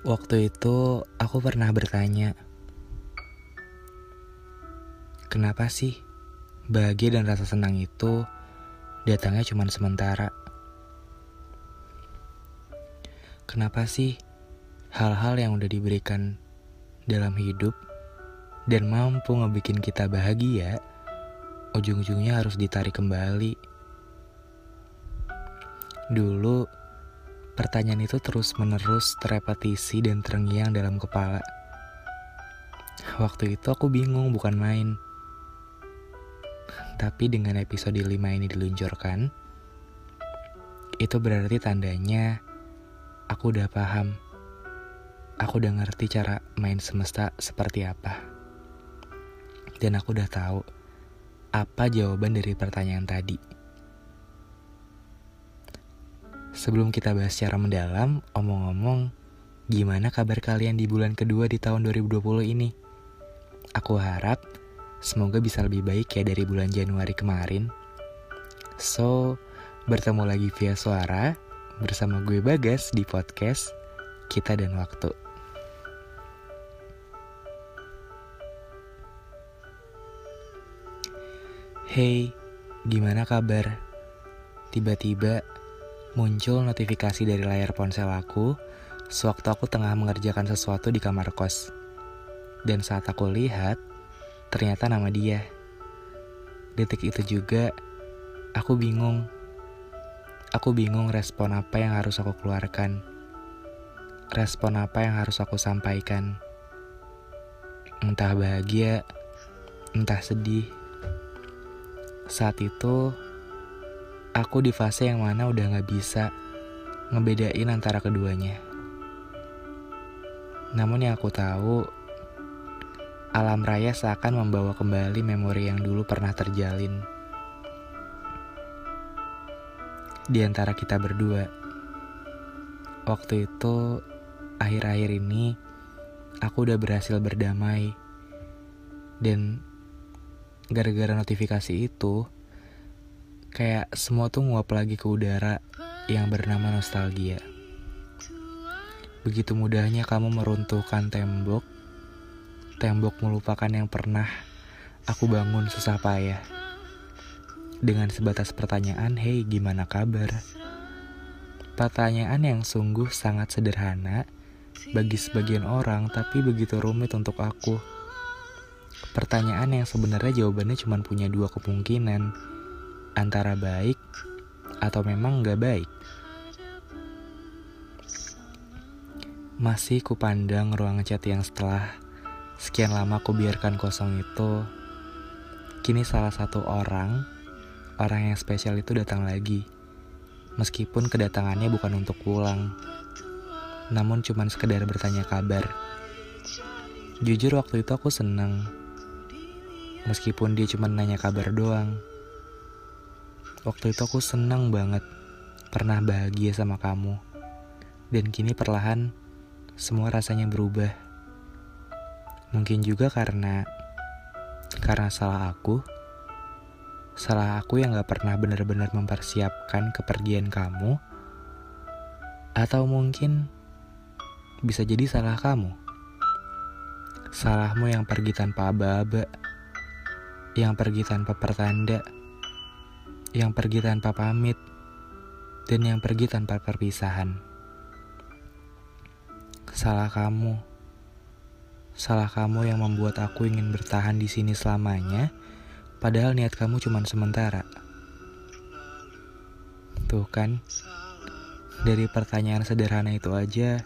Waktu itu aku pernah bertanya, kenapa sih bahagia dan rasa senang itu datangnya cuma sementara? Kenapa sih hal-hal yang udah diberikan dalam hidup dan mampu ngebikin kita bahagia, ujung-ujungnya harus ditarik kembali? Dulu, Pertanyaan itu terus-menerus terrepetisi dan terngiang dalam kepala. Waktu itu aku bingung bukan main. Tapi dengan episode 5 ini diluncurkan, itu berarti tandanya aku udah paham. Aku udah ngerti cara main semesta seperti apa. Dan aku udah tahu apa jawaban dari pertanyaan tadi. Sebelum kita bahas secara mendalam, omong-omong, gimana kabar kalian di bulan kedua di tahun 2020 ini? Aku harap semoga bisa lebih baik ya dari bulan Januari kemarin. So, bertemu lagi via suara bersama gue Bagas di podcast Kita dan Waktu. Hey, gimana kabar? Tiba-tiba Muncul notifikasi dari layar ponsel aku sewaktu aku tengah mengerjakan sesuatu di kamar kos. Dan saat aku lihat, ternyata nama dia. Detik itu juga, aku bingung. Aku bingung respon apa yang harus aku keluarkan. Respon apa yang harus aku sampaikan. Entah bahagia, entah sedih. Saat itu, Aku di fase yang mana udah gak bisa ngebedain antara keduanya. Namun yang aku tahu, alam raya seakan membawa kembali memori yang dulu pernah terjalin. Di antara kita berdua. Waktu itu, akhir-akhir ini, aku udah berhasil berdamai. Dan gara-gara notifikasi itu, Kayak semua tuh nguap lagi ke udara yang bernama nostalgia. Begitu mudahnya kamu meruntuhkan tembok, tembok melupakan yang pernah aku bangun susah payah. Dengan sebatas pertanyaan, "Hey, gimana kabar?" Pertanyaan yang sungguh sangat sederhana bagi sebagian orang, tapi begitu rumit untuk aku. Pertanyaan yang sebenarnya jawabannya cuma punya dua kemungkinan antara baik atau memang nggak baik. Masih kupandang ruang chat yang setelah sekian lama ku biarkan kosong itu, kini salah satu orang, orang yang spesial itu datang lagi. Meskipun kedatangannya bukan untuk pulang, namun cuma sekedar bertanya kabar. Jujur waktu itu aku senang, meskipun dia cuma nanya kabar doang. Waktu itu aku senang banget pernah bahagia sama kamu. Dan kini perlahan semua rasanya berubah. Mungkin juga karena karena salah aku. Salah aku yang gak pernah benar-benar mempersiapkan kepergian kamu. Atau mungkin bisa jadi salah kamu. Salahmu yang pergi tanpa aba-aba. Yang pergi tanpa pertanda yang pergi tanpa pamit, dan yang pergi tanpa perpisahan. Salah kamu, salah kamu yang membuat aku ingin bertahan di sini selamanya, padahal niat kamu cuma sementara. Tuh kan, dari pertanyaan sederhana itu aja,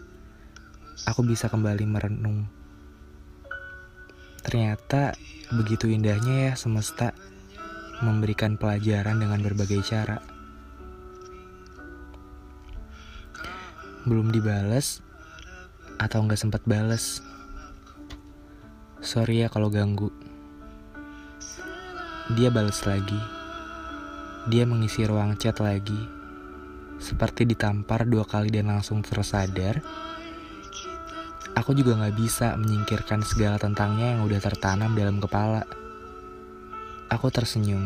aku bisa kembali merenung. Ternyata begitu indahnya ya semesta memberikan pelajaran dengan berbagai cara. Belum dibales atau nggak sempat bales. Sorry ya kalau ganggu. Dia balas lagi. Dia mengisi ruang chat lagi. Seperti ditampar dua kali dan langsung tersadar. Aku juga gak bisa menyingkirkan segala tentangnya yang udah tertanam dalam kepala. Aku tersenyum.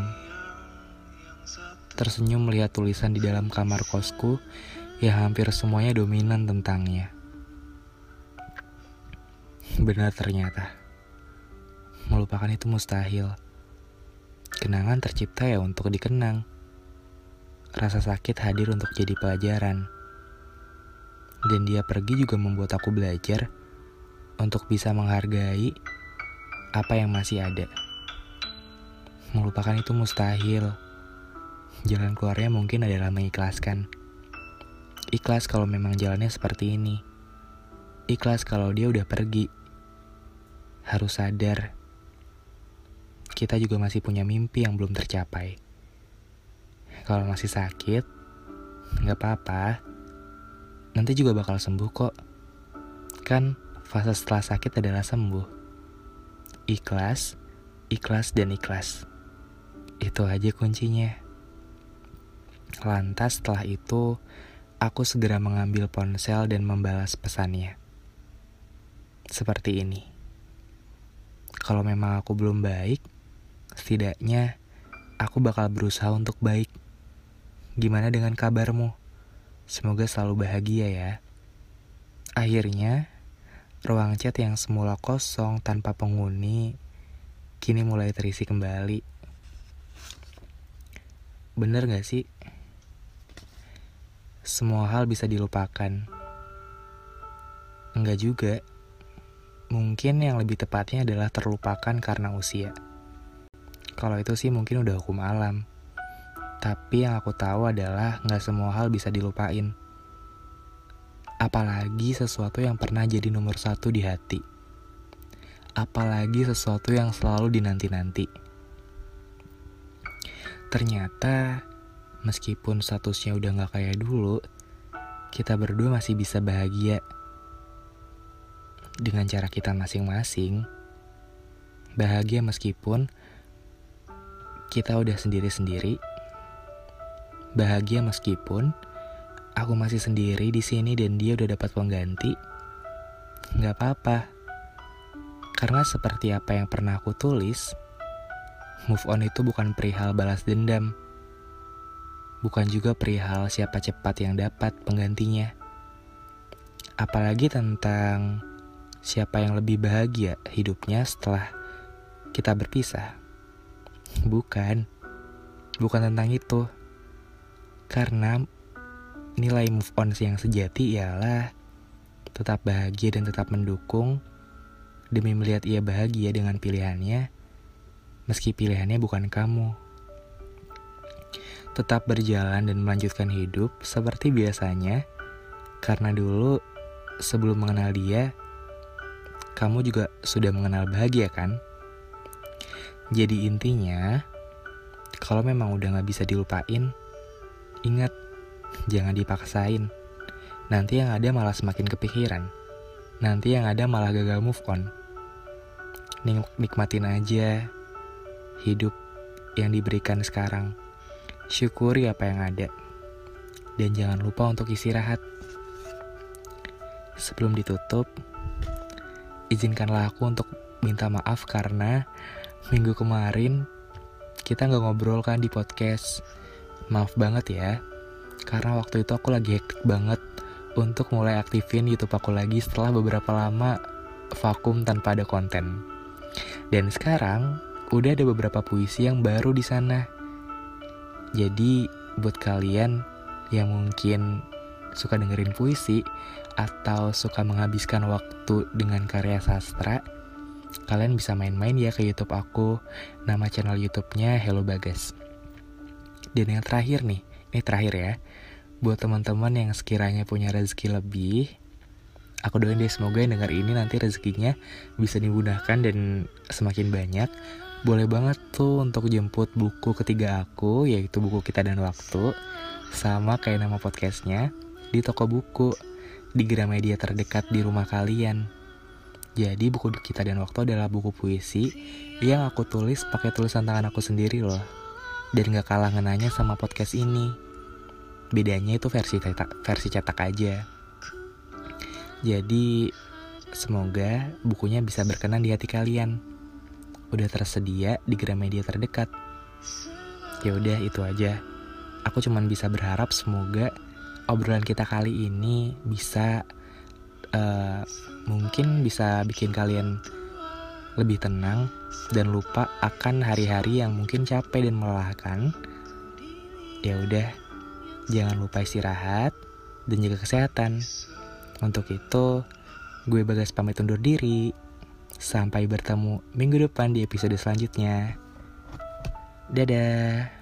Tersenyum melihat tulisan di dalam kamar kosku yang hampir semuanya dominan tentangnya. Benar ternyata. Melupakan itu mustahil. Kenangan tercipta ya untuk dikenang. Rasa sakit hadir untuk jadi pelajaran. Dan dia pergi juga membuat aku belajar untuk bisa menghargai apa yang masih ada. Melupakan itu mustahil. Jalan keluarnya mungkin adalah mengikhlaskan. Ikhlas kalau memang jalannya seperti ini. Ikhlas kalau dia udah pergi. Harus sadar kita juga masih punya mimpi yang belum tercapai. Kalau masih sakit, nggak apa-apa. Nanti juga bakal sembuh kok. Kan fase setelah sakit adalah sembuh. Ikhlas, ikhlas dan ikhlas. Itu aja kuncinya. Lantas setelah itu, aku segera mengambil ponsel dan membalas pesannya. Seperti ini. Kalau memang aku belum baik, Setidaknya, aku bakal berusaha untuk baik. Gimana dengan kabarmu? Semoga selalu bahagia ya. Akhirnya, ruang chat yang semula kosong tanpa penghuni, kini mulai terisi kembali. Bener gak sih? Semua hal bisa dilupakan. Enggak juga. Mungkin yang lebih tepatnya adalah terlupakan karena usia. Kalau itu sih mungkin udah hukum alam. Tapi yang aku tahu adalah nggak semua hal bisa dilupain. Apalagi sesuatu yang pernah jadi nomor satu di hati. Apalagi sesuatu yang selalu dinanti-nanti. Ternyata, meskipun statusnya udah nggak kayak dulu, kita berdua masih bisa bahagia. Dengan cara kita masing-masing. Bahagia meskipun kita udah sendiri-sendiri. Bahagia meskipun aku masih sendiri di sini dan dia udah dapat pengganti. Gak apa-apa. Karena seperti apa yang pernah aku tulis, move on itu bukan perihal balas dendam. Bukan juga perihal siapa cepat yang dapat penggantinya. Apalagi tentang siapa yang lebih bahagia hidupnya setelah kita berpisah. Bukan. Bukan tentang itu. Karena nilai move on yang sejati ialah tetap bahagia dan tetap mendukung demi melihat ia bahagia dengan pilihannya, meski pilihannya bukan kamu. Tetap berjalan dan melanjutkan hidup seperti biasanya, karena dulu sebelum mengenal dia, kamu juga sudah mengenal bahagia kan? Jadi intinya, kalau memang udah gak bisa dilupain, ingat, jangan dipaksain. Nanti yang ada malah semakin kepikiran. Nanti yang ada malah gagal move on. Nik nikmatin aja hidup yang diberikan sekarang. Syukuri apa yang ada. Dan jangan lupa untuk istirahat. Sebelum ditutup, izinkanlah aku untuk minta maaf karena minggu kemarin kita nggak ngobrol kan di podcast. Maaf banget ya, karena waktu itu aku lagi hektik banget untuk mulai aktifin YouTube aku lagi setelah beberapa lama vakum tanpa ada konten. Dan sekarang udah ada beberapa puisi yang baru di sana. Jadi buat kalian yang mungkin suka dengerin puisi atau suka menghabiskan waktu dengan karya sastra, kalian bisa main-main ya ke YouTube aku. Nama channel YouTube-nya Hello Bagas. Dan yang terakhir nih, ini terakhir ya. Buat teman-teman yang sekiranya punya rezeki lebih, aku doain deh semoga yang dengar ini nanti rezekinya bisa dimudahkan dan semakin banyak. Boleh banget tuh untuk jemput buku ketiga aku, yaitu buku Kita dan Waktu. Sama kayak nama podcastnya, di toko buku, di Gramedia terdekat di rumah kalian. Jadi buku kita dan waktu adalah buku puisi yang aku tulis pakai tulisan tangan aku sendiri loh. Dan gak kalah ngenanya sama podcast ini. Bedanya itu versi cetak, versi cetak aja. Jadi semoga bukunya bisa berkenan di hati kalian. Udah tersedia di Gramedia terdekat. Ya udah itu aja. Aku cuman bisa berharap semoga obrolan kita kali ini bisa uh, mungkin bisa bikin kalian lebih tenang dan lupa akan hari-hari yang mungkin capek dan melelahkan. Ya udah, jangan lupa istirahat dan jaga kesehatan. Untuk itu, gue Bagas pamit undur diri. Sampai bertemu minggu depan di episode selanjutnya. Dadah.